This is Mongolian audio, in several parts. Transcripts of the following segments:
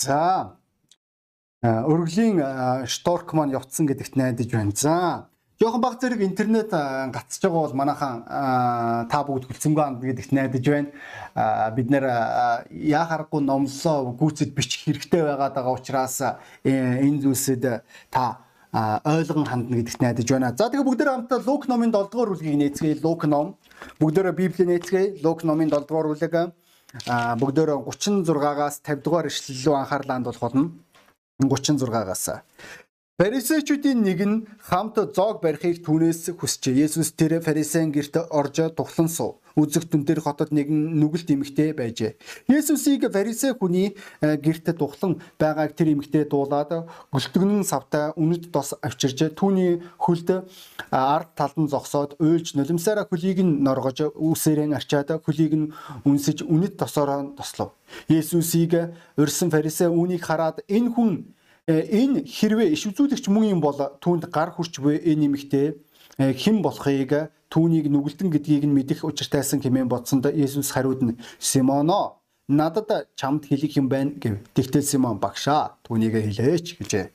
За өргөлийн шторк маань явцсан гэдэгт найдаж байна. За жоохон баг зэрэг интернет гацж байгаа бол манайхан та бүгд хүлцэнгүй анд гэдэгт найдаж байна. Бид нэр яа харахгүй номлолоо гүйцэд бичих хэрэгтэй байгаад байгаа учраас энэ зүйлсэд та ойлгон хандна гэдэгт найдаж байна. За тэгээ бүгдээ хамтдаа Лук номын 7 дугаар бүлгийг нээцгээе. Лук ном. Бүгдээ Библи нээцгээе. Лук номын 7 дугаар бүлэг бүгдөө 36-аас 50 дугаар ишлэл рүү анхаарлаа хандуулах болно. 36-аас. Фарисеучүүдийн нэг нь хамт зоог барихыг түүнээс хүсчээ. Есүс тэр фарисеин герт орж тухлан суув. Үзэг түнтэр хотод нэгэн нүгэлт эмэгтэй байжээ. Есүсийг фарисей хүний э, герт тухлан байгааг тэр эмэгтэй дуулаад гөлтгөнэн савтай үнэт дос авчирж түүний хөлд ард талд нь зогсоод уйлж нулимсаараа хөлийг нь норгож үсээрэн арчаад хөлийг нь үнсэж үнэт досороо тослов. Есүсийг урьсан фарисей үүнийг хараад энэ хүн Э, энэ хэрвээ иш үзүүлэгч мөн юм бол түүнд гар хүрч буй энэ нэмэгтэй э, хэн болохыг түүнийг нүгэлтэн гэдгийг нь мэдэх учиртайсан хэмээн бодсонд Есүс хариуд нь Симоно надад чамд хэлэх юм байна гэв. Тэгтэл Симон багшаа түүнийг хэлээч гэжээ.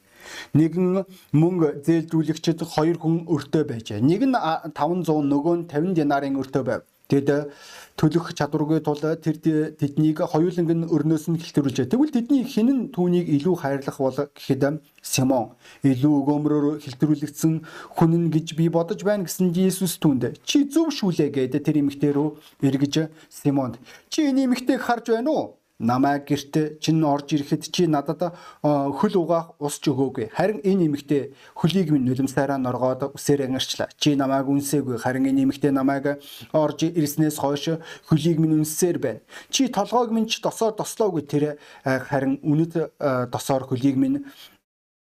Нэгэн мөнгө зээлдүүлэгчд хоёр хүн өртөө байжээ. Нэг нь 500 нөгөө нь 50 динарын өртөө байв. Тэд төлөх чадваргүй тул тэр тэднийг хоёуланг нь өрнөөс нь хэлтэрүүлжээ. Тэгвэл тэдний нь түүнийг илүү хайрлах бол гэхэд Симон илүү өгөөмрөөр хэлтэрүүлэгдсэн хүн нь гэж би бодож байна гэсэн Иесус түнд чи зөв шүлээ гэдэг тэр эмэгтэй рүү эргэж Симонд чи энэ эмэгтэйг харж байна уу? Намайг гэрт чинь орж ирэхэд чи надад хөл угаах ус ч өгөөгүй. Харин энэ эмэгтэй хөлийг минь нулимсаараа норгоод үсээр ангирчлаа. Чи намайг үнсээгүй. Харин энэ эмэгтэй намайг орж ирснээс хойш хөлийг минь үнсээр байна. Чи толгойг минь ч досоор дослоогүй тэр харин үнэт досоор хөлийг минь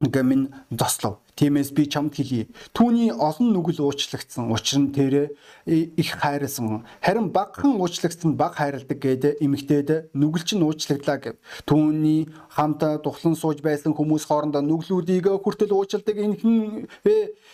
гэмэн дослов. Тиймээс би чамд хэлье. Түүний олон нүгэл уучлагдсан. Учир нь тэр их хайрлсан. Харин багхан уучлагдсан баг хайрладаг гэдэг эмэгтэйд нүгэлч нь уучлагдлаа гэв. Түүний хамт тухлан сууж байсан хүмүүс хоорондоо нүглүүдийг хүртэл уучладаг энэ хэн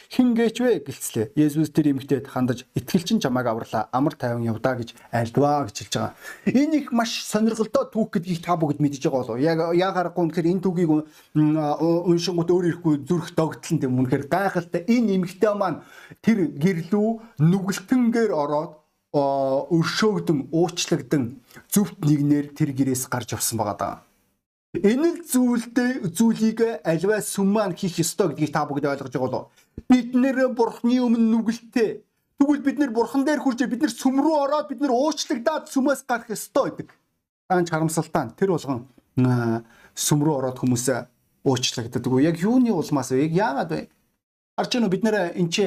хэн гээч вэ гэлцлээ. Есүс тэр эмэгтэйд хандаж итгэлчин чамайг авралаа. Амар тайван явдаа гэж альдваа гэж хэлж байгаа. Энэ их маш сонирхолтой түүх гэдгийг та бүгд мэдж байгаа болов. Яг яг харахгүй үнэхээр энэ түүхийг уншингууд өөр ирэхгүй зүрх догтлон тийм үнэхээр гайхалтай энэ эмэгтэй маань тэр гэрлүү нүгэлтэнгээр ороод өршөөгдөн уучлагдсан зүвт нэгнэр тэр гэрээс гарч явсан байгаа даа. Энэ зүйлдээ зүйлийг альва сүмман хийх ёстой гэдгийг та бүгд ойлгож байгаа болов. Бид нэр бурхны өмнө нүгэлтэй. Тэгвэл бид нэр бурхан дээр хурж бид нэр сүм рүү ороод бид нэр уучлагдаад сүмээс гарах ёстой гэдэг. Таанч харамсалтай. Тэр болгон сүм рүү ороод хүмүүсээ уучлагддаг. Яг юуны улмаас вэ? Яагаад вэ? Харж уу бид нэр энэ чи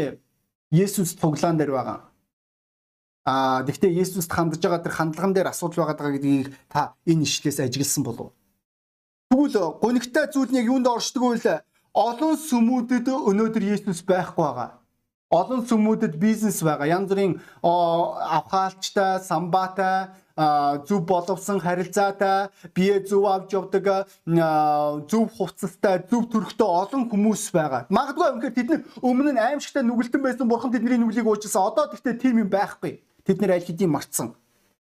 Есүс цуглаан дээр байгаа. Аа гэхдээ Есүст хандж байгаа тэр хандлаган дээр асуудал байгаа гэдгийг та энэ ишлээс ажигласан болов. Тэгвэл гонигтай зүйл нь яг юунд оршдог вэ? Олон сүмүүдэд өнөөдөр Есүс байхгүй байгаа олон сүмүүдэд бизнес байгаа. Янз бүрийн авхаалчтай, самбаатай, зөв боловсон харилцаатай бие зөв авч явдаг зөв хувцастай зөв төрхтэй олон хүмүүс байгаа. Магадгүй үнэхээр тэд нар өмнө нь аимшигтай нүгэлтэн байсан бурхан тэдний нүглийг уучлсан. Одоо тэгтээ тийм юм байхгүй. Тэд нар аль хэдийн мартсан.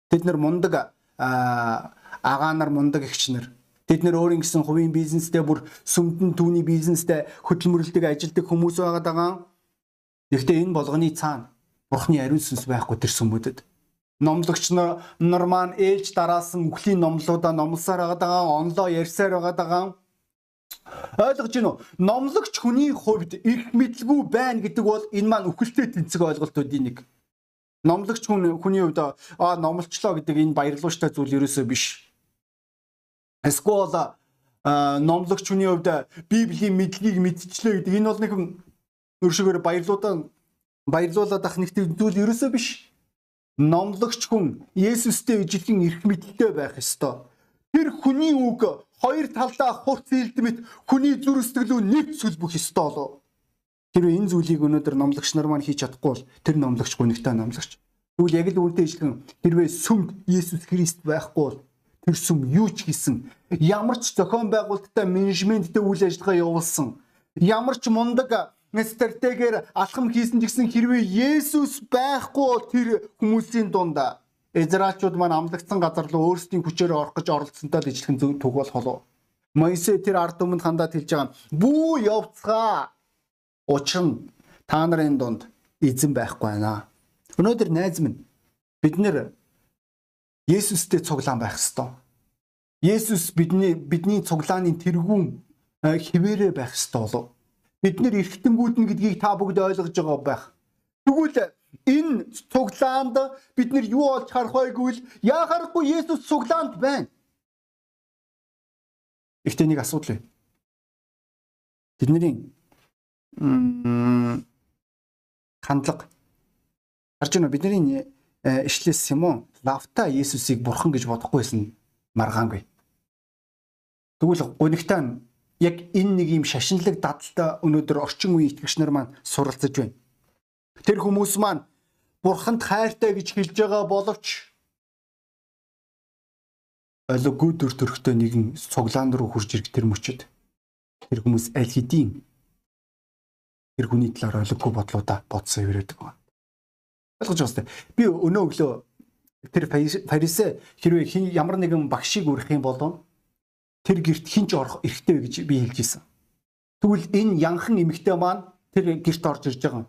Тэд нар мундаг агаа нар мундаг эгч нар. Тэд нар өөрийн гэсэн хувийн бизнестэй бүр сүмдэн түүний бизнестэй хөдөлмөрлөдөг ажилдаг хүмүүс байгаа даа. Гэхдээ энэ болгоны цаана бурхны ариун сүнс байхгүй тэр сүмүүдэд номлогч нар маань ээлж дараасан үхлийн номлуудаа номлосоор байгаа онлоо ярьсаар байгаа. Ойлгож гинөө номлогч хүний хувьд их мэдлгүй байна гэдэг бол энэ маань үхэлтэй тэнцэг ойлголтуудын нэг. Номлогч хүн хүний хувьд аа номлчлоо гэдэг энэ баярлууштай зүйл ерөөсөө биш. Эсвэл номлогч хүний хувьд библийн мэдлэгийг мэдчихлээ гэдэг. Энэ бол нэг өршөөр баярлуудаа баярлуулаад ах нэг зүйл ерөөсөө биш номлогч хүн Есүстэй ижилхэн эрх мэдэлтэй байх ёстой. Тэр хүний үг хоёр талдаа хурц илдэмэт хүний зүр сэтгэлөө нэг сүлбэх ёстой болов. Тэр энэ зүйлийг өнөөдөр номлогч нар маань хийж чадахгүй бол тэр номлогч гонигтай номлогч. Тэгвэл яг л үүнтэй ижилхэн хэрвээ сүмд Есүс Христ байхгүй бол тэр сүм юу ч хийсэн ямар ч зохион байгуулалттай менежменттэй үйл ажиллагаа явуулсан ямар ч мундаг стратегиэр алхам хийсэн гэсэн хэрвээ Есүс байхгүй тэр хүмүүсийн дунд Израильчууд маань амлагдсан газар руу өөрсдийн хүчээр орох гэж оролцсонтой л ижилхэн төг болох болов. Моисе тэр ард түмэнд хандаад хэлж байгаа бүү явцгаа. Учир нь та нарын дунд эзэн байхгүй байна. Өнөөдөр найз минь бид нэр Есүстэй цуглаан байх ёстой. Есүс бидний бидний цуглааны тэргүүн хിവэрэ байх ёстой болов. Бид нэр эргэтэнгүүд нь гэдгийг та бүгд ойлгож байгаа байх. Тэгвэл энэ цуглаанд бид нар юу олж харах байгүй л яахааргүй Есүс цуглаанд байна. Ихтэй нэг асуудал байна. Бидний хандлага харж байна бидний э, ишлээс Симон лавта Есүсийг бурхан гэж бодохгүйсэн маргаангүй. Тэгвэл гунигтай нь яг энэ нэг юм шашинлаг дадалтай өнөөдөр орчин үеийн итгэгч нар маань суралцж байна. Тэр хүмүүс маань бурханд хайртай гэж хэлж байгаа боловч олиггүй төр төрхтэй нэгэн цуглаан руу хурж ирэх тэр мөчөд тэр хүмүүс аль хэдийн тэр хүний талаар олиггүй бодлуудаа бодсон хэврээд байгаа. Ойлгож байна. Би өнөө өглөө тэр фарисе хэрвээ ямар нэгэн багшийг үрэх юм бол тэр герт хинч орох эрхтэй гэж би хэлж ирсэн. Тэгвэл энэ янхан эмэгтэй маань тэр герт орж ирж байгаа.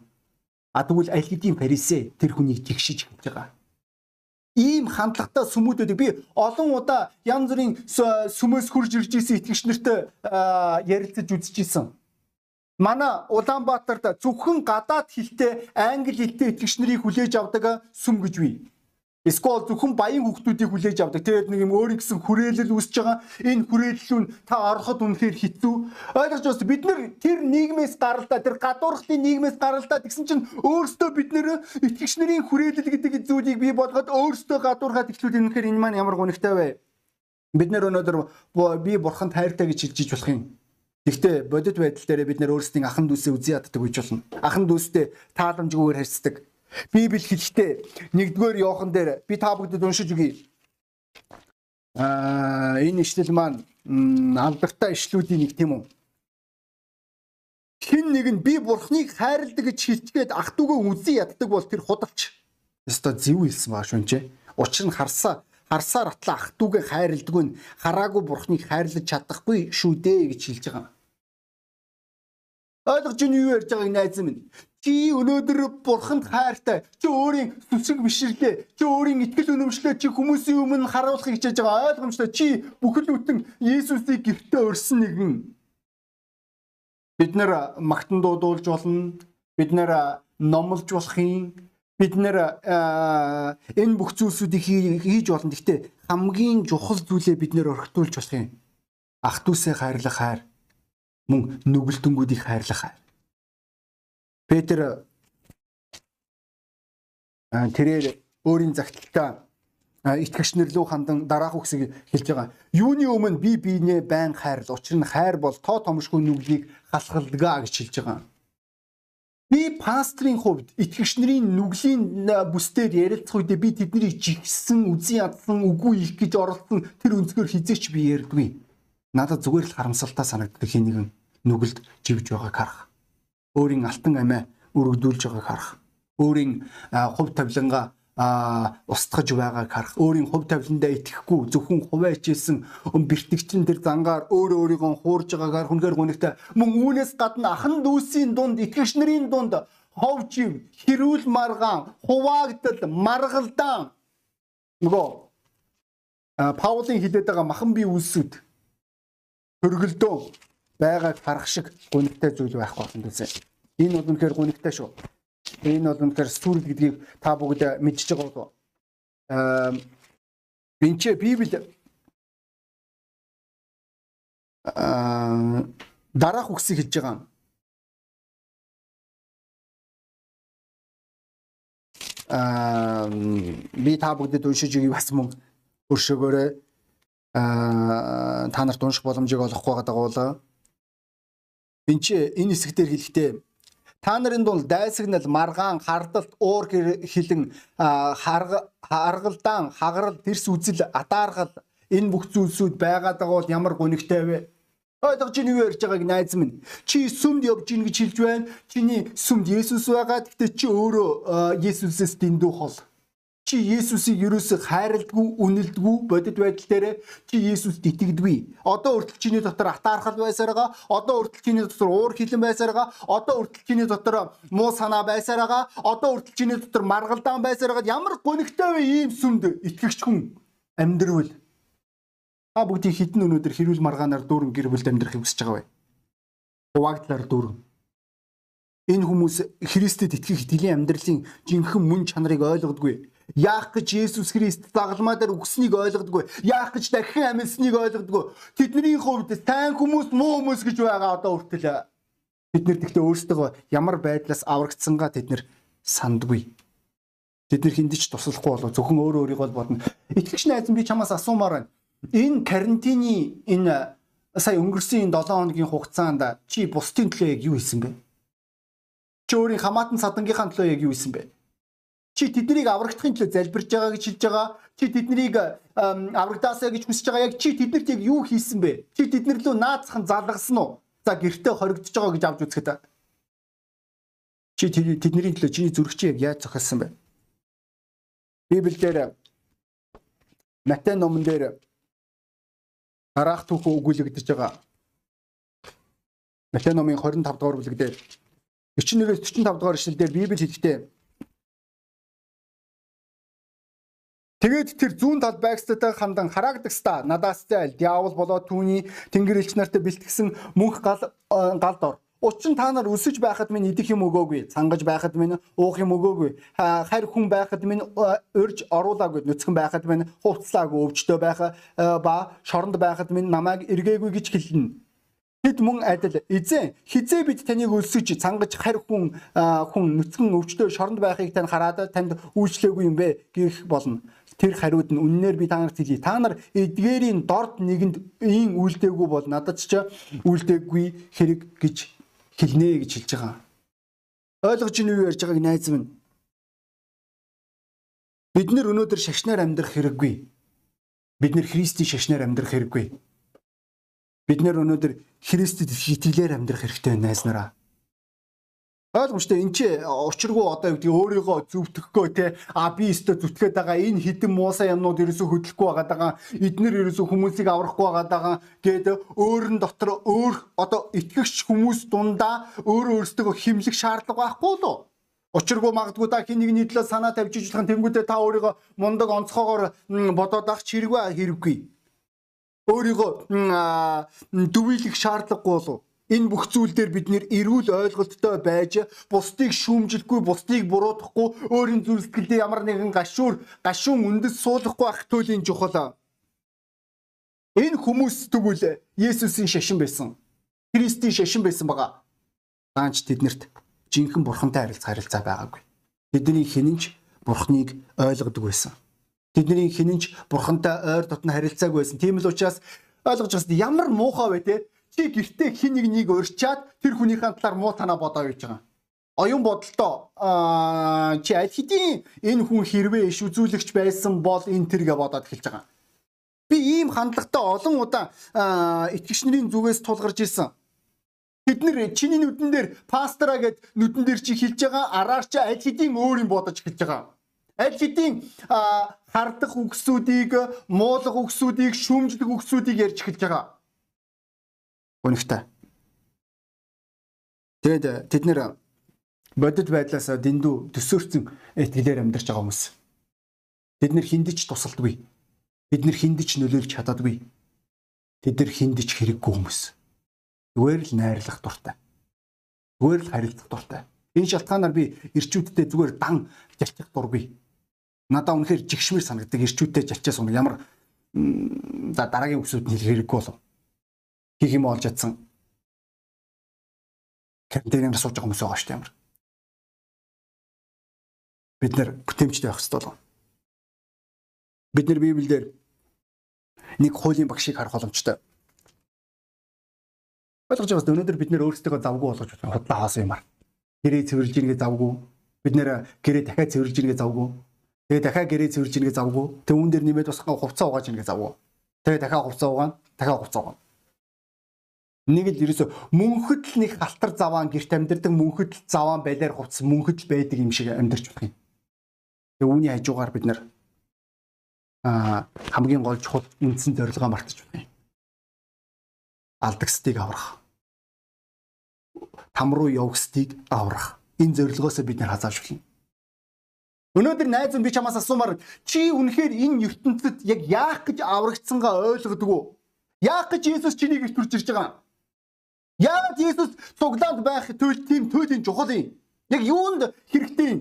А тэгвэл аль хэдийн фарисе тэр хүнийг жигшиж хэлж байгаа ийм хандлагатай сүмүүдүүдийг би олон удаа янз бүрийн сүмөөс хурж ирж исэн итгэгч нартай ярилцаж үзчихсэн. Манай Улаанбаатарт зөвхөн гадаад хэлтэй англи хэлтэй итгэгч нарыг хүлээж авдаг сүм гэж бий. Эсвэл зөвхөн баян хүүхдүүдийг хүлээж авдаг. Тэгээд нэг юм өөрийн гэсэн хүрээлэл үүсэж байгаа. Энэ хүрээллүүн та ороход үнэхээр хэцүү. Ойлгож байна. Бид нэр тэр нийгмээс гаралдаа, тэр гадуурхлын нийгмээс гаралдаа тэгсэн чинь өөрсдөө бид нэр итгэгч нарын хүрээлэл гэдэг зүйлийг бий болгоод өөрсдөө гадуурхаад ичлүүд үнэхээр энэ маань ямар гонигтай вэ? Бид нэр өнөөдөр би бурханд хайртай гэж хэлж болох юм. Гэхдээ бодит байдал дээр бид нэр өөрсдийн ахан дүүсээ үзий яддаг гэж болно. Ахан дүүстэй тааламжгүйгээр харьцдаг Библи хэлэхдээ нэгдүгээр Иохан дээр би та бүгдэд уншиж өгье. Аа энэ ишлэл маань алдартай ишлүүдийн нэг тийм үү? Хин нэг нь би бурхныг хайрладаг гэж хэлчихэд ах トゥ угаа үзий яддаг бол тэр худалч. Өстой зэв хэлсэн баа шүнчээ. Учир нь харсаа харсаар атлаа ах トゥ угаа хайрладаг нь хараагүй бурхныг хайрлаж чадахгүй шүү дээ гэж хэлж байгаа. Ойлгож юу ярьж байгааг найз минь. Чи өнөөдөр бурханд хайртай. Чи өөрийн сүсэг бишрлээ. Чи өөрийн итгэл үнэмшлээ чи хүмүүсийн өмнө харуулахыг хичээж байгаа ойлгомжтой. Чи бүхэл бүтэн Есүсийг гэртээ өрсөн нэгэн. Бид нэр магтан дуудуулж болно. Бид нэр номлож болох юм. Бид нэр энэ бүх зүйлсүүдийг хийж болно. Гэхдээ хамгийн чухал зүйлээ бид нэр орхитуулж болох юм. Ах トゥ усээ хайрлах хайр. Мөн нүгэлтэнгүүдийг хайрлах хайр Петр тэрээр өөрийн загталтаа итгэгч нар рүү хандан дараах үгсийг хэлж байгаа. Юуны өмнө би биенээ байн хайрл. Учир нь хайр бол тоо томшгүй нүглийг халахладаг гэж хэлж байгаа. Би пастрийн хувьд итгэгч нарын нүглийн бүсдээр ярилцах үедээ би тэднийг жигсэн, үзий ядсан, үгүй их гэж оролцсон тэр өнцгөр хизээч би ярьдгүй. Надад зүгээр л харамсалтай санагддаг хин нэгэн нүгэлд живж байгааг харах. Өөрийн алтан амиа өргөдүүлж байгааг харах. Өөрийн хувь тавилангаа а устгаж байгааг харах. Өөрийн хувь тавиландаа итгэхгүй зөвхөн хуваа хичээсэн бэртгчин тэр зангаар өөрөө өөрийгөө хуурж байгаагаар хүнхээр гонигтай. Мөн үүнээс гадна ахан дүүсийн дунд итгэгч нарын дунд ховжив хэрүүл маргаан хуваагдал маргалдаан нөгөө Паулын хилээд байгаа махан бие үлсүүд хөргөлдөө байгааг харах шиг гонигтай зүйл байхгүй юм дээсэ. Энэ бол үнэхээр гонигтай шүү. Энэ бол үнэхээр сүрэл гэдгийг та бүгд мэдчихэж байгаа болов. Аа Бинче Библи аа дараах үгсийг хэлж байгаа юм. Аа би та бүгдэд уншиж өгье бас мөн өршөөгөөрэй. Аа та нарт унших боломжийг олохгүй байгаа дагуулаа Энд чи энэ хэсгээр хэлэхдээ та нарын дунд дайсагнал, маргаан, хардалт, уур хилэн, харгалдаан, хагарал, тэрс үзэл, атааргал энэ бүх зүйлсүүд байгаад байгаа бол ямар гонигтай вэ? Ойлгож ийн юу ярьж байгааг найз минь. Чи сүмд явж ийн гэж хэлж байна. Чиний сүмд Есүс байгаа. Гэхдээ чи өөрөө Есүсээс дэндүү хол. Чи Есүсийг ерөөсө хайрладгүй, үнэлдэггүй бодит байдал дээр чи Есүст итгэдэггүй. Одоо хүртэл чиний дотор атаархал байсараа, одоо хүртэл чиний дотор уур хилэн байсараа, одоо хүртэл чиний дотор муу санаа байсараа, одоо хүртэл чиний дотор маргалдаан байсараа ямар гонигтой вэ ийм сүмд итгэгч хүн амьдрвэл та бүгдийн хідэн өнөөдөр хэрүүл маргаанаар дүүрэн гэр бүлд амьдрахыг хүсэж байгаа бай. Хуваагдлаар дүүрэн энэ хүмүүс Христэд итгэх итгэлийн амьдралын жинхэнэ мөн чанарыг ойлгодгүй. Яах гэж Есүс Христ загалмаа дээр үгснийг ойлгодгүй. Яах гэж дахин амьсныг ойлгодгүй. Тэдний хувьд тань хүмүүс муу хүмүүс гэж байгаа одоо хүртэл бид нар тэгтээ өөрсдөө ямар байдлаас аврагдсангаа тэд нар сандгүй. Тэд нар хиндэж туслахгүй болов зөвхөн өөрөө өөрийгөө бодно. Итгэгч найз би чамаас асуумаар байна. Энэ карантины энэ сая өнгөрсөн энэ 7 хоногийн хугацаанд чи бусдын төлөө яг юу хийсэн бэ? Чи өөрийн хамаатан садангийнхаа төлөө яг юу хийсэн бэ? Чи тэднийг аврагдахын төлөө залбирж байгаа гэж хэлж байгаа. Чи тэднийг аврагдаасаа гэж хүсэж байгаа. Яг чи тэднэрт яг юу хийсэн бэ? Чи тэднэр лөө наацхан залгасан уу? За гэртээ хоригдож байгаа гэж авч үзэхэд. Чи тэдний төлөө чиний зүрх чи яг яаж зохиосон бэ? Библиэлд Матай номон дээр гараах түүхөө өгүүлэгдэж байгаа. Матай номын 25 дугаар бүлэг дээр 41-ээс 45 дугаар ишлэлдэр Библи хэлэхдээ Тэгээд тэр зүүн тал байгстатай хандан хараагдагста надаас зайл диавол болоод түүний тэнгэр элч нартай бэлтгэсэн мөнх гал галд ор. Учир нь та нар өсөж байхад минь идэх юм өгөөгүй, цангаж байхад минь уух юм өгөөгүй, харь хүн байхад минь урьж оруулаагүй, нүцгэн байхад минь хувцлаагүй, өвчтөө байх ба шоронд байхад минь намайг эргээгүй гэж хэлнэ. Тэд мөн адил эзэн хизээ бид таныг өлсөж цангаж харь хүн хүн нүцгэн өвчтөө шоронд байхыг тань хараад танд үйлчлээгүй юм бэ гэх болно. Тэр хариуд нь үннээр би та нарт хэлье. Та нар эдгээрийн дорд нэгэнд ийн үйлдээгүй бол надад ч үйлдээгүй хэрэг гэж хэлнэ гэж хэлж байгаа. Ойлгож ийн юу ярьж байгааг найз минь. Бид нэр өнөөдөр шашнаар амьдрах хэрэггүй. Бид нэр Христийн шашнаар амьдрах хэрэггүй Бид нэр өнөөдөр Христэд итгэлээр амьдрах хэрэгтэй байна найснараа. Ойлгомжтой. Эн чи учиргүй одоо юу гэдэг өөрийгөө зүвтгэхгүй те? А би өстө зүтгээд байгаа энэ хідэн муусаа юмнууд ерөөсө хөдлөхгүй байгаа даа. Эднэр ерөөсө хүмүүсийг аврахгүй байгаа даа. Гэд өөрөн дотор өөр одоо итгэгч хүмүүс дундаа өөрөө өөрсдөө химлэх шаардлага байхгүй лу Учиргүй магадгүй та хин нэгний төлөө санаа тавьж ижлэх тэнгүүдээ та өөрийгөө мундаг онцгоогоор бодоод ах чирэггүй хэрэггүй. Өөрийгөө дүвийлэх шаардлагагүй болов энэ бүх зүйл дээр бид нэр эрүүл ойлголттой байж бусдыг шүүмжилэхгүй бусдыг буруутгахгүй өөрийн зүрх сэтгэлдээ ямар нэгэн гашуур гашуун үндэс суулгахгүй ах туйлын чухал энэ хүмүүс тэгвэл Есүсийн шашин байсан. Христийн шашин байсан бага. Даанч тэднэрт жинхэнэ бурхантай харилцаа харилцаа байгаагүй. Тэдний хинэнч бурхныг ойлгодог байсан. Тэдний хинэнч бурхантай ойр дотн харилцааг байсан. Тийм л учраас ойлгож байгаа ямар муухай вэ те? Чи гэртээ хин нэг нэг урьчаад тэр хүнийхээ талаар муу танаа бодоо гэж байгаа. Оюун бодолтой аа чи аль хэдийн энэ хүн хэрвээ иш үзүүлэгч байсан бол энэ тэргээ бодоод эхэлж байгаа. Би ийм хандлагатай олон удаа итгэгч нарын зүгээс тулгарч ирсэн. Бид нэр чиний нүдэн дээр пастораа гэд нүдэн дээр чи хэлж байгаа араар чи аль хэдийн өөр юм бодож эхэлж байгаа. Аль хэдийн хардах үгсүүдийг, муулах үгсүүдийг, шүүмжлэх үгсүүдийг ярьж эхэлж байгаа. Үнэхтэй. Тэгэд тэд нэр бодит байдлаас дэндүү төсөөрцөн итгэлээр амьдарч байгаа хүмүүс. Бид нэр хиндэж тусалдаггүй. Бид нэр хиндэж нөлөөлж чаддаггүй. Тэд нэр хиндэж хэрэггүй хүмүүс. Зүгээр л найрлах дуртай. Зүгээр л харилцах дуртай. Энэ шалтгаанаар би ирчүүдтэй зүгээр дан жалчих дургүй надаа үнэхээр жигшмэр санагддаг ирчүүдтэй жалчаас унаг ямар дараагийн үгсүүд нь хэлэх хэрэггүй болов. Хийх юм олж ядсан. Карантинаар сууж байгаа хүмүүс байгаа шүү дээ ямар. Бид нэр бүтэмжтэй байх хэрэгтэй болов. Бид нэр Библиэлд нэг хуулийн багшийг харах боломжтой. Ойлгож байгаас өнөөдөр бид нэр өөрсдөө завгүй болгож худлаа хаасан юмар. Гэрээ цэвэрлж ийнгээ завгүй. Бид нэр гэрээ дахиад цэвэрлж ийнгээ завгүй Тэгээ дахиад гэрээ цэвэрж ийнгээ завгүй. Тэг үүн дээр нэмээд бас хувцас угааж ийнгээ завгүй. Тэгээ дахиад хувцас угаана, дахиад хувцас угаана. Нэг л ерөөсө мөнхөд л нэг халтар заваан гэрт амьдэрдэг мөнхөд л заваан байлаар хувцас мөнхөд л байдаг юм шиг амьдарч болох юм. Тэгээ үүний хажуугаар бид нэр а хамгийн гол чухал үндсэн зорилгоо мартаж байна. Алдагсдыг аврах. Там руу явахстыг аврах. Энэ зорилгоос бид нэр хазааж байна. Өнөөдөр найз минь би чамаас асуумаар чи үнэхээр энэ ертөнцид яг яах гэж аврагдсангаа ойлгодог уу? Яах гэж Есүс чинийг их төрж ирж байгаа юм? Яагаад Есүс цуглаанд байх төлөв тийм төлөлийн чухал юм? Яг юунд хэрэгтэй юм?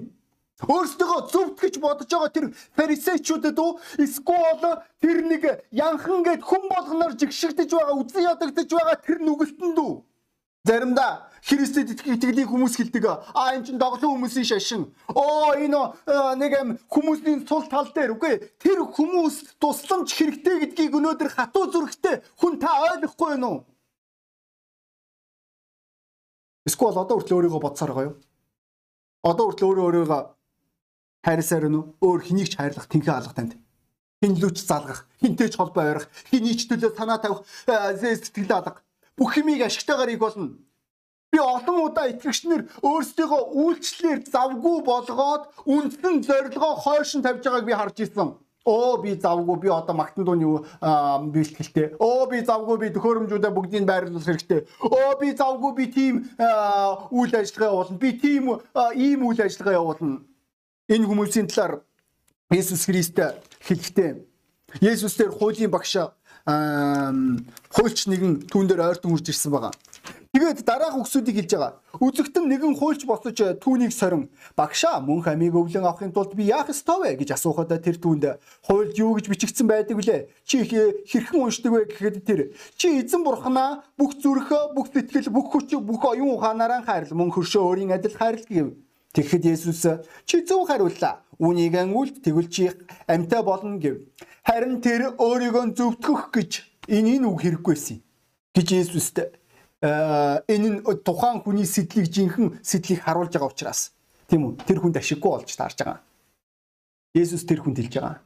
Өөрсдөө зөвд гэж бодож байгаа тэр фарисеучудад уу эсвэл тэр нэг янхан гэд хүн болгоноор жигшигдэж байгаа үзэн ядагдж байгаа тэр нүгэлтэнд үү? Заримдаа Христэд итгэлийн хүмүүс хэлдэг а энэ чин доглон хүмүүсийн шашин. Оо энэ нэг юм хүмүүсийн сул тал дээр үгүй. Тэр хүмүүс тусламж хэрэгтэй гэдгийг өнөөдөр хатуу зүрхтэй хүн та ойлгохгүй юу Эсвэл одоо хүртэл өөрийгөө бодсоор байгаа юу? Одоо хүртэл өөрөө өөрийгөө хайрсаар нь өөр хэнийг ч хайрлах тэнхээ алга танд. Хинлүүч залгах, хинтэй ч холбоо ойрох, хэний ч төлөө санаа тавих, сэтгэл алга. Бүх юмыг ашигтайгаар ийг болно. Би олон удаа итгэгчнэр өөрсдийнхөө үйлчлэлээр завгүй болгоод үндсэн зорилгоо хойшин тавьж байгааг би харж ирсэн. Оо би завгүй би одоо магтан дууны бэлтгэлтэй. Оо би завгүй би төхөөрөмжүүдэд бүгдийг байрлуулах хэрэгтэй. Оо би завгүй би тийм үйл ажиллагаа явуулна. Би тийм ийм үйл ажиллагаа явуулна энэ хүмүүсийн талаар Есүс Христ хэлэхдээ Есүс дээр хуулийн багш хуульч нэгэн түүн дээр ойртон хурж ирсэн байгаа. Тэгээд дараах үгсүүдийг хэлж байгаа. Үзэгтэн нэгэн хуульч босож түүнийг сорин багшаа мөнх амийг өвлөн авахын тулд би яах ёстой вэ гэж асуухад тэр түүнд хуульд юу гэж бичигдсэн байдаг вүлээ? Чи хэрхэн уншдаг вэ гэхэд тэр чи эзэн бурхнаа бүх зүрх, бүх сэтгэл, бүх хүч, бүх оюун ухаанаараа хайрл мөн хөршөө өөрийн адил хайрл гэв. Тэгэхэд Есүс чи зөв хариуллаа. Үүнийг ангуулд тэгвэл чи амьтаа болно гэв. Харин тэр өөрийгөө зөвтгөх гэж энэ энэ үг хэрэггүйсэн гэж Есүст энэ нь тухайн хүний сэтлийг жинхэнэ сэтлийг харуулж байгаа учраас тийм үү тэр хүнд ашиггүй болж таарж байгаа. Есүс тэр хүнд хэлж байгаа.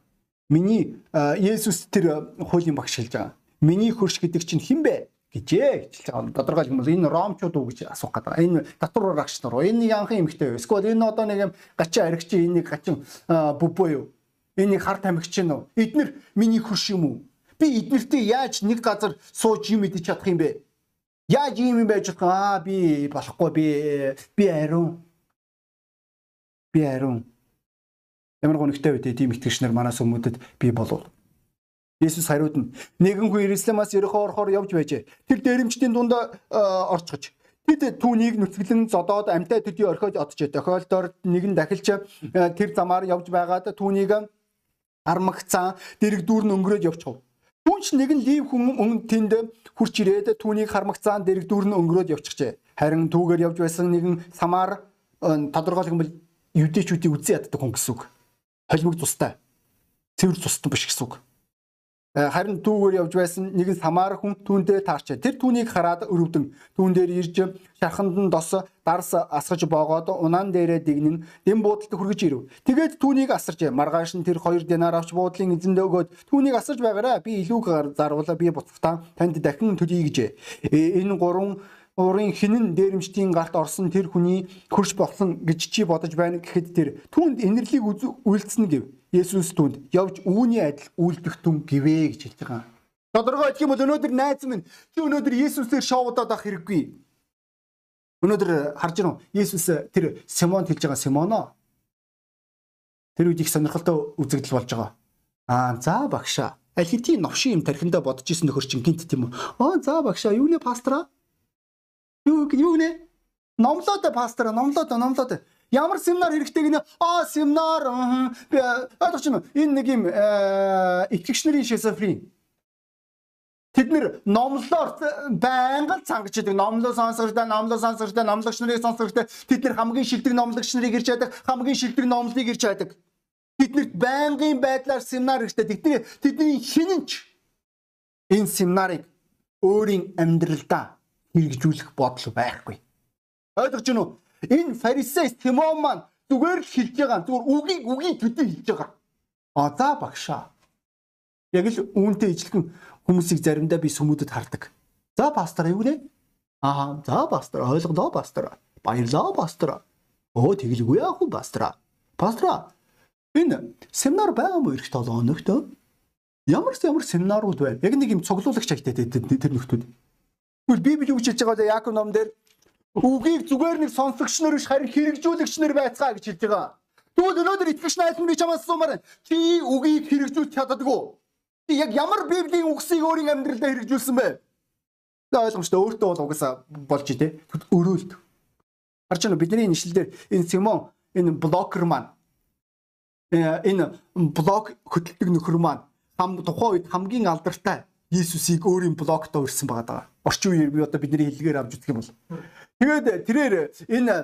Миний Есүс тэр хуулийн багш хэлж байгаа. Миний хөрш гэдэг чинь хэн бэ? гэжээ гэж хэлж байгаа. Тодорхойлох юм бол энэ ромчууд уу гэж асуух гэдэг. Энэ татвар рагч нар уу? Энэ нэг анхан эмэгтэй юу? Эсвэл энэ одоо нэг юм гачин аригч энэ нэг гачин бүбөө юу? Энэ нэг хар тамхич нь уу? Эднэр миний хөрш юм уу? Би эднэртэй яаж нэг газар сууж юм идэж чадах юм бэ? Яаж юм юм байж чадах аа би болохгүй би би ариун. Би ариун. Ямар гонхтой вэ тийм итгэгч нар манаас хүмүүдэд би болов Есүс хариуд нь нэгэн хүн Иерусалимаас Ерехо орохоор явж байжээ. Тэр дээрэмчдийн дунд орчгож Тэд түүнийг нүцгэлэн зодоод амтай төдий орхиод оджээ. Тохиолдоор нэгэн дахилч тэр замаар явж байгаад түүнийг армагцаа дэрэг дүүрн өнгөрөөд явчихв. Түүнч нэгэн лив хүн өн тэнд хурч ирээд түүнийг хармагцаан дэрэг дүүрн өнгөрөөд явчихжээ. Харин түүгээр явж байсан нэгэн самар тодорхойлох юм бол юдэчүүдийг үзэн яддаг хүн гэсэн үг. Холимог цустай. Цэвэр цустай биш гэсэн үг. Э, харин түүгээр явж байсан нэгэн самар хүн түүндээ таарчээ. Тэр түүнийг хараад өрөвдөн түүн дээр ирж шарханд нь дос дарс асгаж боогоод унаан дээрээ дэгнэн дэм буудалд хүргэж ирэв. Тэгээд түүнийг асарчээ. Маргааш нь тэр 2 динар авч буудлын эзэндээ өгөөд түүнийг асарж байгаарай. Би илүү зарвалаа би буцахтаа танд дахин төлөе гэжээ. Э, энэ гурван урын хинэн дээрэмчдийн галт орсон тэр хүний хөрш болсон гэж чи бодож байна гэхэд тэр түүнд инэрлийг үйлцэн гэв. Есүс түнд явж үүний адил үйлдэх түн гэвэ гэж хэлж байгаа. Тодорхой хэлэх юм бол өнөөдөр найз минь чи өнөөдөр Есүсээр шоудаад авах хэрэггүй. Өнөөдөр харж байна уу? Есүс тэр Симонд хэлж байгаа Симоно. Тэр үед их сонирхолтой үзэгдэл болж байгаа. Аа за багшаа. Аль хэдийн новшин юм тархиндаа бодож исэн нөхөр чинь гинт тийм үү? Аа за багшаа юу нэ пастора? Юу юу нэ? Номлоод пастора номлоод номлоод Ямар семинар хэрэгтэй гинэ? Аа семинар би ойлгож байна. Энэ нэг юм итгэгч нарын шизофрен. Тэд нэр номлоор байнга цангаж идэг. Номлоо сонсогчтой, номлоо сонсогчтой, номлогч нарыг сонсогчтой. Тэд нэр хамгийн шилдэг номлогч нарыг ирж яадаг, хамгийн шилдэг номлыг ирж яадаг. Тэднэрт байнгын байдлаар семинар хэрэгтэй. Тэдний тэдний хинэнч энэ семинарыг өөрийн амьдралдаа хэрэгжүүлэх бодол байхгүй. Ойлгож уу? Энэ фарисей Тимон маань зүгээр л хэлж байгаа. Зүгээр үгийг үгийн төдий хэлж байгаа. А за багшаа. Яг л үүнтэй ижилхэн хүмүүсийг заримдаа би сүмүүдэд хардаг. За пастор юу нэ? Аа за пастор ойлголоо пастор. Баярлаа пастор. Оо тэгэлгүй яах вэ пастор? Пастор Энэ семинар байгаа мó эх 7 хоногт ямар ямар семинарууд байна. Яг нэг юм цуглуулагч агтай тэр нөхдүүд. Тэгвэл Библи юу гэж хэлж байгаа вэ? Яаков ном дээр үгийг зүгээр нэг сонсогч нар биш харин хэрэгжүүлэгч нар байцгаа гэж хэлж байгаа. Тэгвэл өнөөдөр итгэгч найзан би чамаас асуумаар чи үгийг хэрэгжүүлж чаддаггүй. Чи яг ямар Библийн үгсийг өөрийн амьдралдаа хэрэгжүүлсэн бэ? ойлгомжтой өөртөө бол угаасаа болж итэ өрөөлт. Харж байна бидний нэшлэлээр энэ Симон энэ блокер маань э, энэ блок хөдөлдөг нөхөр маань хам тухайн үед хамгийн алдартай Иесусыг өөрийн блогтоо өрсөн байгаа даа. Орчин үеэр би одоо бидний хэллэгээр авч үзэх юм бол. Тэгээд тэрээр энэ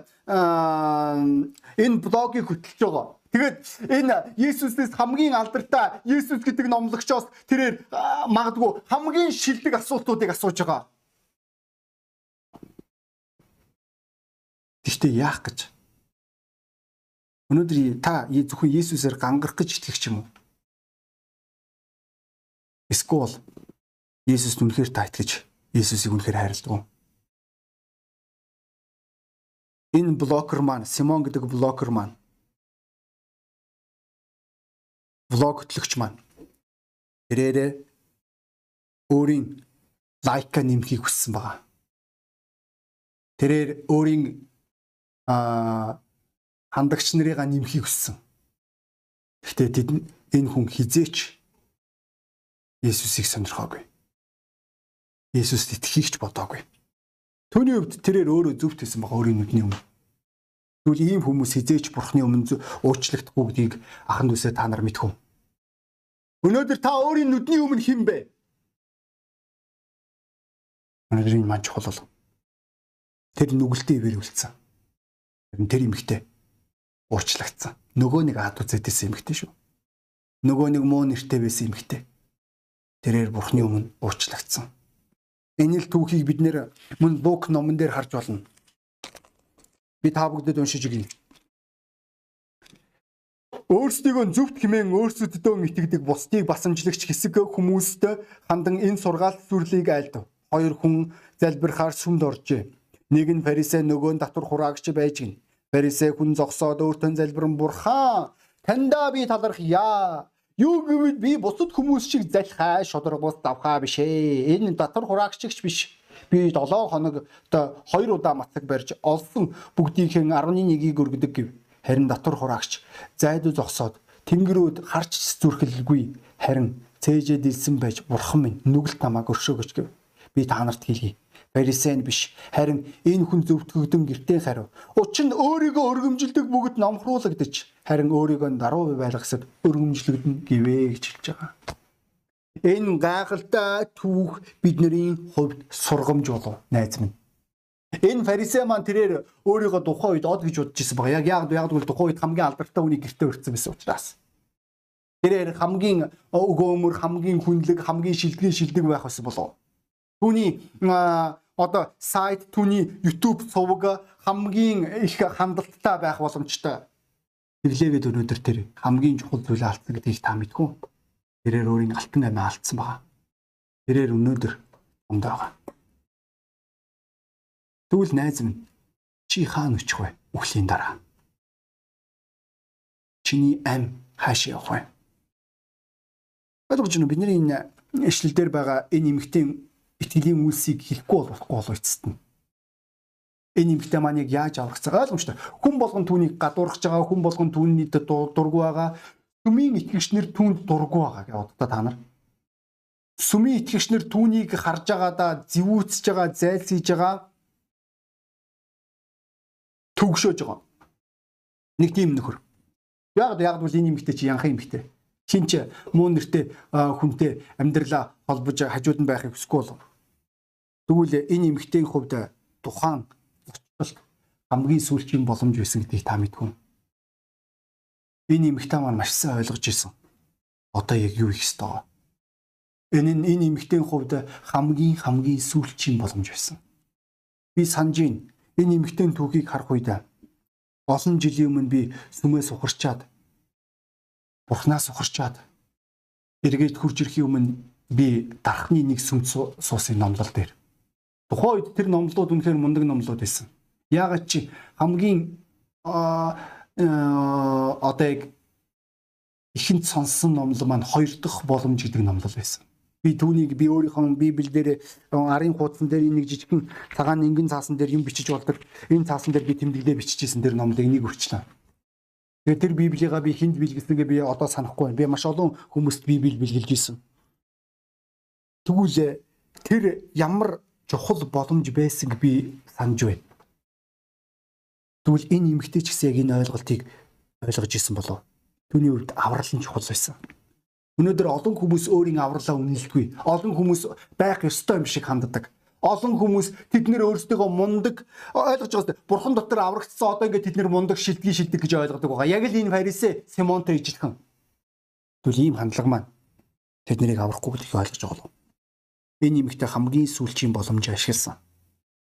энэ блогийг хөтлөж байгаа. Тэгээд энэ Иесусээс хамгийн алдартай Иесус гэдэг номлогчоос тэрээр магадгүй хамгийн шилдэг асуултуудыг асууж байгаа. Гэхдээ яах гэж? Өнөөдөр та зөвхөн Иесусээр гангарах гэж итгэх юм уу? Эсвэл Иесуст үнэхээр та итгэж Иесусыг үнэхээр хайрладаг. Энэ блокер маань Симон гэдэг блокер маань влог хөтлөгч маань тэрээрээ өөрийн лайка нэмхийг хүссэн байгаа. Тэрээр өөрийн а хандагч нарыгаа нэмхийг хүссэн. Гэхдээ тэд энэ хүн хизээч Есүсийг сонирхоогүй. Есүст итгэхийг ч бодоогүй. Түүний хувьд тэрээр өөрөө зөвхт байсан баг өөрийн нүдний өмнө. Тэгвэл ийм хүмүүс хизээч бурхны өмнө уучлагдахгүй гэдгийг ахан дүүсээ та нар мэдхүү. Өнөөдөр та өөрийн нүдний өмнө хэн бэ? Өнөөдрийн маань чухал бол тэр нүгэлтэд ивэр үлдсэн. Тэр эмэгтэй уучлагдсан. Нөгөө нэг ад үзэдээс эмэгтэй шүү. Нөгөө нэг муу нэртэй байсан эмэгтэй тэрээр бурхны өмнө уучлагдсан. Энэ л түүхийг бид нэр мөн Лук номон дээр харж болно. Би та бүгдэд уншиж өгье. Өөрсдийгөө зөвхт хэмээн өөрсдөдөө итгэдэг бусдыг басамжлагч хэсэг хүмүүст хандан энэ сургаалт сүрлийг айлдав. Хоёр хүн залбирахаар сүмд оржээ. Нэг нь фарисей нөгөө нь татвар хураагч байж гин. Фарисей хүн зогсоод өөртөө залбирэн бурхан таньдаа би талархъя. Юу гэвэл би бусад хүмүүс шиг залхаа шударгуус давхаа биш ээ. Энэ татвар хураагчч биш. Би 7 хоног одоо 2 удаа мацаг барьж олсон бүгдийнхэн 11-ийг өргөдөг гэв. Харин татвар хураагч зайдуу зогсоод тэнгэрүүд харч зүрхэлгүй харин цээжэд илсэн байж бурхан минь нүгэл тамааг өршөөгөч гэв. Би та нарт хэлье Фарисеин биш. Харин энэ хүн зөвтгөгдөн гэртээ хариу. Учир нь өөрийгөө өргөмжилдэг бүгд номхруулагдаж харин өөрийгөө даруй байлгасад өргөмжлөгдөн гэвэ гэж хэлж байгаа. Энэ гайхалтай түүх бидний хувьд сургамж болов найз минь. Энэ фарисей маань тэрээр өөрийгөө тухайн үед од гэж бодож ирсэн байгаа. Яг яг яг бол тухайн үед хамгийн алдартай хүний гэртээ өрцсөн байсан учраас. Тэрээр хамгийн өгөөмөр, хамгийн хүнлэг, хамгийн шилдэг шилдэг байх байсан болов. Түүний одоо сайт түүний YouTube сувг хамгийн их хандлттай байх боломжтой. Тэглээгээд өнөөдөр тэр хамгийн чухал зүйлээ алдсан гэдгийг та мэдгүй. Тэрээр өөрийн алтан амиа алдсан байгаа. Тэрээр өнөөдөр онд байгаа. Тэгвэл найз минь чи хаана очих вэ? Үхлийн дараа. Чиний ам хаашаа явах вэ? Ойлгож байна уу? Бидний энэ ишлэл дээр байгаа энэ эмгтэн итгэлийн үйлсийг хийхгүй болохгүй болов эцэст нь. Энэ эмгтэй маань яг яаж аврагцгаа ойлгомжтой. Хүн болгон түүнийг гадуурхаж байгаа, хүн болгон түүний дургу байгаа. Сүмийн итгэгчнэр түүнд дургу байгаа гэж боддоо та нар. Сүмийн итгэгчнэр түүнийг харж байгаадаа зэвүүцэж байгаа, зайлсхийж байгаа төгшөөж байгаа. Нэг тийм нөхөр. Яг яг бол энэ эмгтэй чи янхан эмгтэй. Хинч муу нэртэй хүнтэй амьдралаа холбож хажууд нь байхыг хүсэхгүй болов Тэгвэл энэ эмэгтэйн хувьд тухайн зочлолт хамгийн сүүлчийн боломж байсан гэдгийг та мэдгүй. Энэ эмэгтэй маань маш сайн ойлгож ирсэн. Одоо яг юу хийх ёстой вэ? Энэ энэ эмэгтэйн хувьд хамгийн хамгийн сүүлчийн боломж байсан. Би санаж байна. Энэ эмэгтэйн түүхийг харах үед олон жилийн өмнө би сүмээс ухарчаад бурхнаас ухарчаад эргээд хурж ирэхийн өмнө би дарахны нэг сүмд суусан номлол дээр Тухайн үед тэр номлууд үнэхээр мундаг номлууд байсан. Яагаад чи хамгийн одоо яг ихэнд сонссон номлол маань хоёр дахь боломж гэдэг номлол байсан. Би түүнийг би өөрийнхөө Библиэлд арын хуудсан дээр нэг жижигхэн цагаан ингэн цаасан дээр юм бичиж болдог. Энэ цаасан дээр би тэмдэглээ бичижсэн тэр номлыг энийг өрчлөө. Тэгээ тэр Библийг би хүнд бэлгэлсэнгээ би одоо санахгүй байна. Би маш олон хүмүүст Библийг бэлгэлж исэн. Тэгвэл тэр ямар чухал боломж байсаг би санаж байна. Тэгвэл энэ эмгтэй ч гэсэн яг энэ ойлголтыг ойлгож исэн болов. Түүний хувьд аврал нь чухал байсан. Өнөөдөр олон хүмүүс өөрийн авралаа үнэлдэггүй. Олон хүмүүс байх ёстой юм шиг ханддаг. Олон хүмүүс тэд нэр өөрсдөө мундаг ойлгож байгаа. Бурхан дотор аврагдсан одоо ингээд тэд нэр мундаг шилдэгий шилдэг гэж ойлгодог байгаа. Яг л энэ фарисей Симонтой ижилхэн. Тэгвэл ийм хандлага маань тэд нарыг аврахгүй гэдгийг ойлгож байгаа болов. Энэ нэмэгтэй хамгийн сүүлчийн боломжийг ашигласан.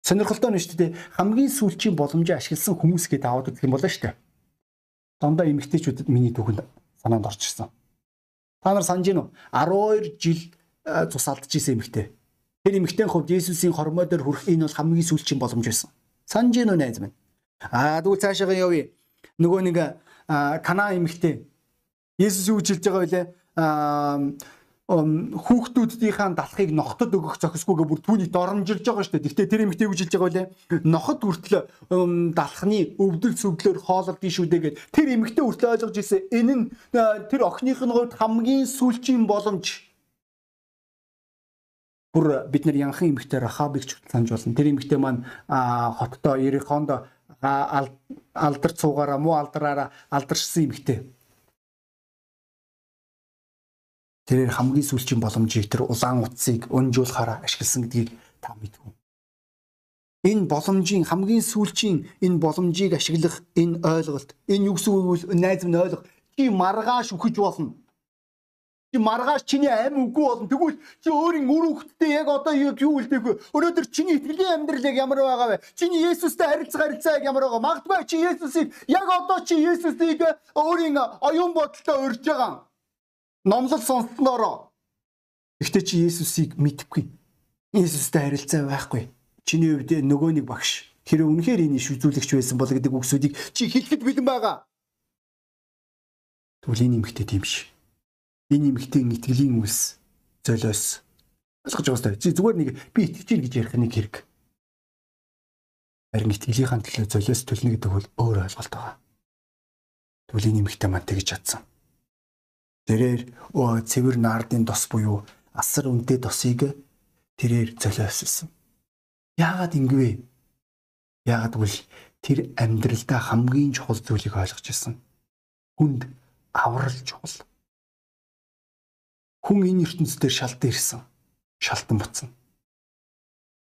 Сонирхолтой нь шүү дээ. Хамгийн сүүлчийн боломжийг ашигласан хүмүүс гэдээ аваад үзэх юм болно шүү дээ. Дандаа эмэгтэйчүүдэд миний түүхэнд санаанд орчихсон. Та нар санаж гин үү? 12 жил цус алдж исэн эмэгтэй. Тэр эмэгтэйн хувьд Есүсийн хормой дээр хүрэх энэ бол хамгийн сүүлчийн боломж байсан. Санаж гин үү найз минь? Аа тэгвэл цаашаа явъя. Нөгөө нэг Кана эмэгтэй Есүс юу хэлж байгаа вэ? Аа хүүхдүүдийнхаа далахыг нохотод өгөх зохисгүйгээ бүр түүний доромжилж байгаа шүү дээ. Гэхдээ тэр эмэгтэй хэлж байгаа вэ? Нохот хүртэл далахны өвдөл сүвдлээр хоололдсон шүү дээ гэд тэр эмэгтэй хүртэл ойлгож ирсэн. Энэ нь тэр охиных нь хувьд хамгийн сүүлчийн боломж. Бүр бид нар янхан эмэгтэй Рахабыг ч санаж болно. Тэр эмэгтэй маань хоттоо Ерихонд алдар цуугаараа муу алдраараа алдаршсан эмэгтэй тэрээр хамгийн сүүлчийн боломжийг тэр улаан утсыг өнжүүлэхээр ашигласан гэдгийг та мэдв. Энэ боломжийн хамгийн сүүлчийн энэ боломжийг ашиглах энэ ойлголт энэ юу гэсэн үг вэ? Найз минь ойлго. Чи маргааш үхэж болно. Чи маргааш чиний амь үгүй болно. Тэгвэл чи өөрийн үр хөвгтдээ яг одоо юу үлдээх вэ? Өнөөдөр чиний итгэлийн амьдрал яг ямар байгаа вэ? Чиний Есүстэй харилцах харилцаа яг ямар байгаа? Магадгүй чи Есүсийг яг одоо чи Есүсийг өөрийн оюун бодолтой урьж байгаа номлол сонсснороо Гэхдээ чи Есүсийг мэдхгүй. Есүстэй харилцаа байхгүй. Чиний хувьд нөгөө нэг багш тэр үнэхээр энэ шүзүүлэгч байсан бол гэдэг үгсүүдийг чи хэлэхэд бэлэн байгаа. Тэгвэл энэ эмэгтэй тийм ш. Энэ эмэгтэй итгэлийн үлс золиос ойлгож байгаа. Чи зүгээр нэг би итгэж ийн гэж ярих нэг хэрэг. Харин итгэлийнхаа төлөө золиос төлнө гэдэг бол өөр ойлголт байгаа. Тэгвэл энэ эмэгтэй маань тэгж чадсан. Тэрээр цэвэр наардын тос буюу асар үнэтэй тосыг тэрээр золиослсон. Яагаад ингэвэ? Яагаад гэвэл тэр амьдралдаа хамгийн чухал зүйлийг ойлгож ирсэн. Хүнд аврал чухал. Хүн энэ ертөнцийн шалтан ирсэн. Шалтан буцсан.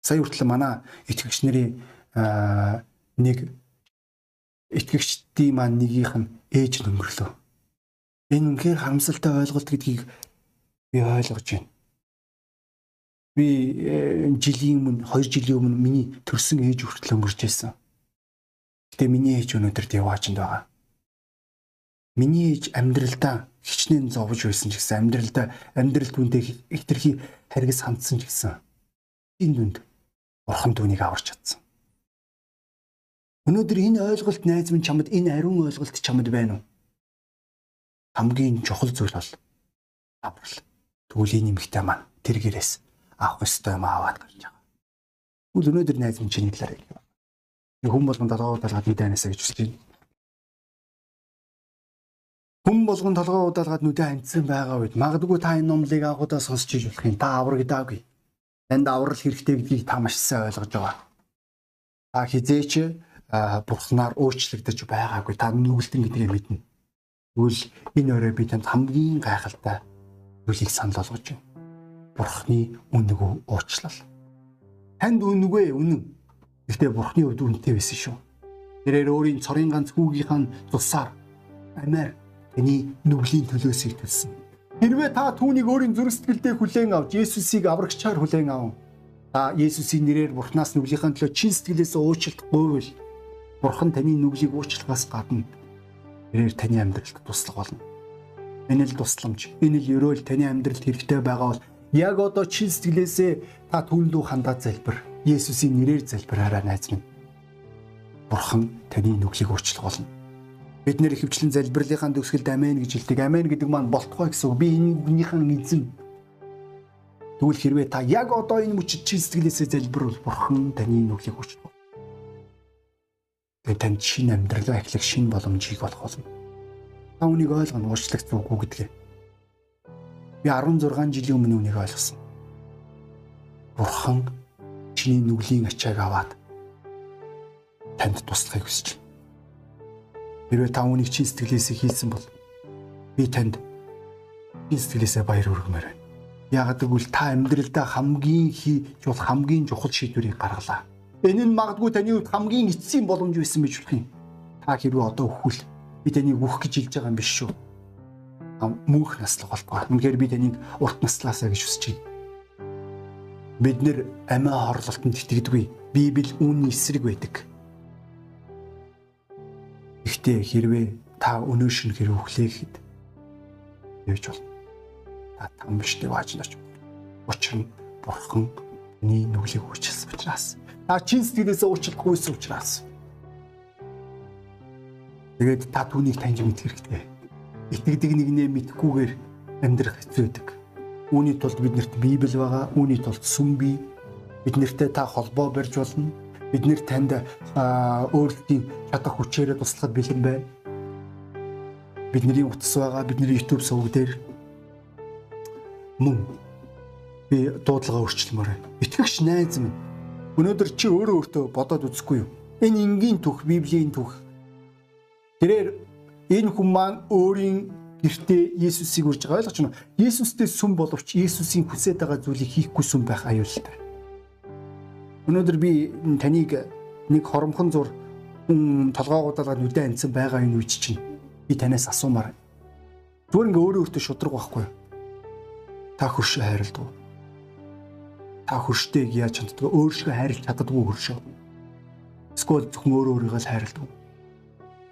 Сая хүртэл манай итгэгч нарын нэг итгэгчдийн маань нэгийнх нь ээж нөмрлөө Энэ үнхээр харамсалтай ойлголт гэдгийг би ойлгож байна. Би э, жилийн өмнө 2 жилийн өмнө миний төрсэн ээж хүртэл өнгөрч байсан. Гэтэ миний ээж өнөөдөр яваачнд байгаа. Миний ээж амьдралдаа хичнээн зовж байсан ч гэсэн амьдралдаа амьдрал түнтэй хитрхи харгас хандсан ч гэсэн энэ дүнд бурхан түүнийг аварч чадсан. Өнөөдөр энэ ойлголт найз минь чамд энэ ариун ойлголт чамд байна уу? Хамгийн чухал зүйл бол аврал. Энэ нэмэгтэй маань тэр гэрээс авах ёстой юм аваад гарч байгаа. Тэгвэл өнөөдөр найз минь чиний талаар хэлээ. Хүн болгон толгоо удаалгаад нүдэнэсэ гэж хүсэж байна. Хүн болгон толгоо удаалгаад нүдэ хандсан байгаа үед магадгүй та энэ номлыг анхудаа сонсч иж болох юм. Та аврагдаагүй. Танд аврал хэрэгтэй гэдгийг та маш сайн ойлгож байгаа. Та хизээч бурхнаар өөрчлөгдөж байгаагүй. Та нүгэлтэн гэдгийг мэднэ. Тэгвэл энэ өрөө би танд хамгийн гайхалтай зүйлийг санал болгож байна. Бурхны үнэгүй уучлал. Танд үнэгүй үнэн. Гэхдээ Бурхны хувьд үнэтэй байсан шүү. Тэрээр өөрийн цорын ганц хүүгийнхаа тусаар амиар таны нүглийн төлөөсийг төлсөн. Хэрвээ та түүнийг өөрийн зүрх сэтгэлдээ хүлээн авч Есүсийг аврагчаар хүлээн аван та Есүсийн нэрээр Бурханаас нүглийнхаа төлөө чин сэтгэлээсээ уучлалт гуйвал Бурхан таны нүглийг уучлахаас гадна Тэрээр таны амьдралд туслах болно. Энэ л тусламж, энэ л ерөөл таны амьдралд хэрэгтэй байгаа бол яг одоо чин сэтгэлээсээ та түүндүү хандаад залбир. Есүсийн нэрээр залбираарай найз минь. Бурхан таны нүглийг өөрчлөх болно. Бид нэр хөвчлэн залбирлынхаа төгсгөлд амен гэж хэлдэг. Амен гэдэг маань болтгой гэсэн үг. Би энэ үгнийхэн эзэн. Тэгвэл хэрвээ та яг одоо энэ мөчид чин сэтгэлээсээ залбирвал бурхан таны нүглийг хүчтэй. Тэгээд танд шинэ амьдралаа эхлэх шинэ боломжийг олох болно. Та үнийг ойлгоно уучлах зүггүй гэдгээ. Би 16 жилийн өмнө үнийг ойлгосон. Бурхан чиний нүглийн ачааг аваад танд туслахыг хүсэж байна. Хэрвээ та үнийг чин сэтгэлээсээ хийсэн бол би танд чин сэтгэлээсээ баяр хүргэмээр байна. Яагаад гэвэл та амьдралдаа хамгийн хийж бол хамгийн чухал шийдвэрийг гаргалаа. Энэ нь магадгүй таны хувьд хамгийн эцсийн боломж байсан байж болох юм. Та хэрвээ одоо өхвөл би таныг үхэх гэж хэлж байгаа юм биш шүү. Мөнх наслах болтгоо. Үнэхээр би таныг урт наслаасаа гэж хүсэж байна. Бид нэр амиа хорлолтод итгэдэггүй. Библи үүний эсрэг байдаг. Гэхдээ хэрвээ та өнөө шин хэрэг өглөөхэд явж болно. Та там биштэй waaj нач. Учир нь бурхан миний нүглийг уучлсан учраас та чин сэтгэлээсээ уучлахгүйсэн учраас тэгээд та түүнийг таньж мэдэх хэрэгтэй. Итгэдэг нэгнээ мэдхгүйгээр амьдрах хэцүү байдаг. Үүний тулд биднэрт Библи байгаа. Үүний тулд сүм бий. Биднэртэй та холбоо барьж болно бид нэр танд өөрсдийн чадах хүчээрээ туслахад бэлэн байна. Бидний утас байгаа, бидний YouTube сувг дээр мөн би дуудлага өөрчлөмөр. Итгэгч найз минь өнөөдөр чи өөрөө өөртөө бодоод үзэхгүй юу? Энэ энгийн түүх, Библийн түүх. Тэрээр энэ хүн маань өөрийн гэртээ Есүсийг урьж байгаа ойлгож байна. Есүстэй сүм боловч Есүсийн хүсэж байгаа зүйлийг хийхгүй сүм байх аюултай. Өнөөдөр би таныг нэг хоромхон зур толгоогуудаа нүдэн анцсан байгаа энэ үуч чинь би танаас асуумаар. Зүгээр ингээ өөрөө өөртөө шудраг байхгүй. Та хөршөө хайрладаг. Та хөрштэйг яаж чаддаг? Өөршөө хайрлах чаддаггүй хөршөө. Эсвэл зөвхөн өөрөө өөрийгөө л хайрладаг.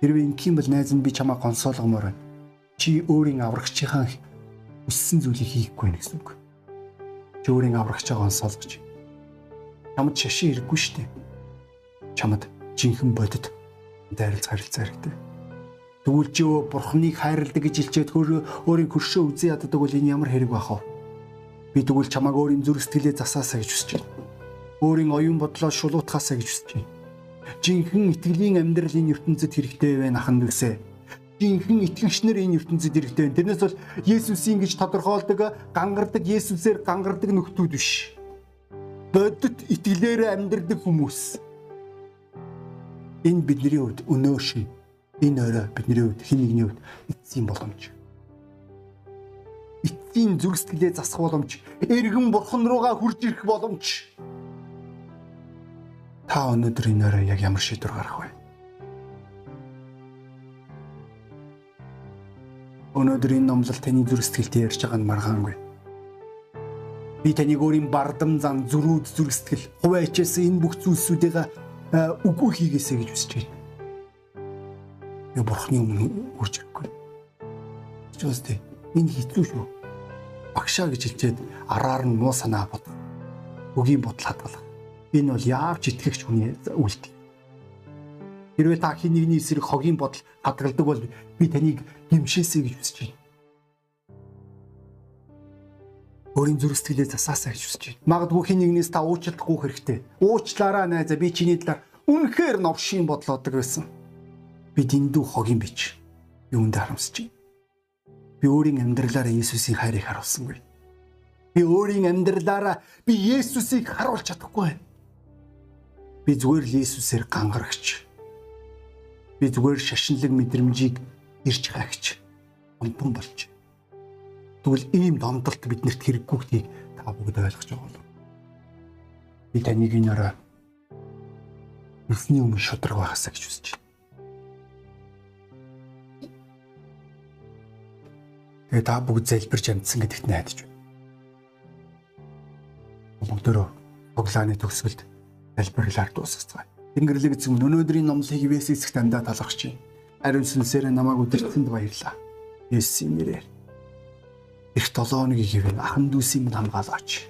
Хэрвээ ингэх юм бол найз нь би чамаа консолгомоор байна. Чи өөрийн аврагчийнхаа хүссэн зүйлийг хийхгүй байх гэсэн үг. Чи өөрийн аврагчаа консолгож чамд шашин ирэхгүй шүү дээ. Чамд жинхэнэ бодит дайралц харилцаа хэрэгтэй. Тэгвэл чи бурхныг хайрладаг гэж хэлчихэд өөрийн хөршөө үзэн яддаг бол энэ ямар хэрэг байх вэ? Би тэгвэл чамааг өөрийн зүрх сэтгэлээ засаасаа гэж хүсэж байна. Өөрийн оюун бодлоо шулуутахаасаа гэж хүсэж байна. Жинхэнэ итгэлийн амьдрал энэ ертөнцид хэрэгтэй байна ахын дүүсээ жинхэнэ итгэгчнэр энэ ертөнцид хэрэгтэй байна. Тэрнээс бол Есүсийн гэж тодорхойлдог гангардаг Есүсээр гангардаг нөхдүүд биш бодит итгэлээр амьдрдаг хүмүүс. Энэ бидний хувьд өнөө шин. Энэ орой бидний хувьд хэн нэгний хувьд эцсийн боломж. Эцсийн зүрх сэтгэлээ засах боломж, эргэн бурхан руугаа хурж ирэх боломж. Та өнөөдөр энэ орой яг ямар шийдвэр гарах вэ? Өнөөдөр энэ номлол таны зүрх сэтгэлтэй ярьж байгаа нь маргаангүй Би таныг өөрийн бардам зан зүрүүд зүрх сэтгэл хуваа ичээс энэ бүх зүйлсүүдийг үгүй хийгээсэй гэж хүсэж байна. Би бурхны өмнө үрж ирэхгүй. Чөөстэй энэ хэцүү шүү. Багшаа гэж хэлчихэд араар нь муу санаа бод. Үгийн бодол хадгалах. Энэ бол яавч итгэгч хүний үйлдэл. Хэрвээ та хин нэгний эсрэг хогийн бодол хадгалдаг бол би таныг гимшээсэй гэж хүсэж байна. өөрийн зүрх сэтгэлээ засаасаа гэж хүсэж байна. Магадгүй хин нэгнээс та уучлахгүй хэрэгтэй. Уучлаарай найзаа би чиний талаар үнэхээр новшийн бодлоодог байсан. Би дэндүү хогийн бич. Юунд харамсаж байна. Би өөрийн амьдралаараа Есүсийн хайрыг харуулсангүй. Би өөрийн амьдралаараа би Есүсийг харуулж чадахгүй байна. Би зүгээр л Есүсээр гангарагч. Би зүгээр шашинлаг мэдрэмжийг ирж хайгч. Унтан болж Тэгвэл ийм домдолт биднэрт хэрэггүй гэдгийг та бүгд ойлгож байгаа болов. Би таныг энэ орой өсний өмнө шудраг байхасаа гэж хүсэж байна. Тэгээ та бүгд залбирч амжсан гэдэгт найдаж байна. Бүгдөө тоглааны төгсгөлд залбирлаар дуусгацгаая. Тэнгэрлэг эзэн өнөөдрийн номлыг ивэс эсэгт амдаа талархаж байна. Ариун сүнсээр намайг өдөртсөнд баярлаа. Есүсийн нэрээр Их 7 хоногийн хэвэн ахан дүүсийн хамгаалаач.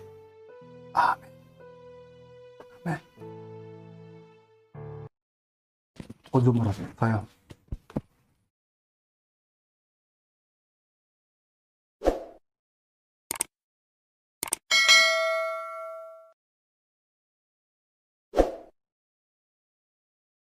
Аамен. Амен. Гол юмраа. Баяа.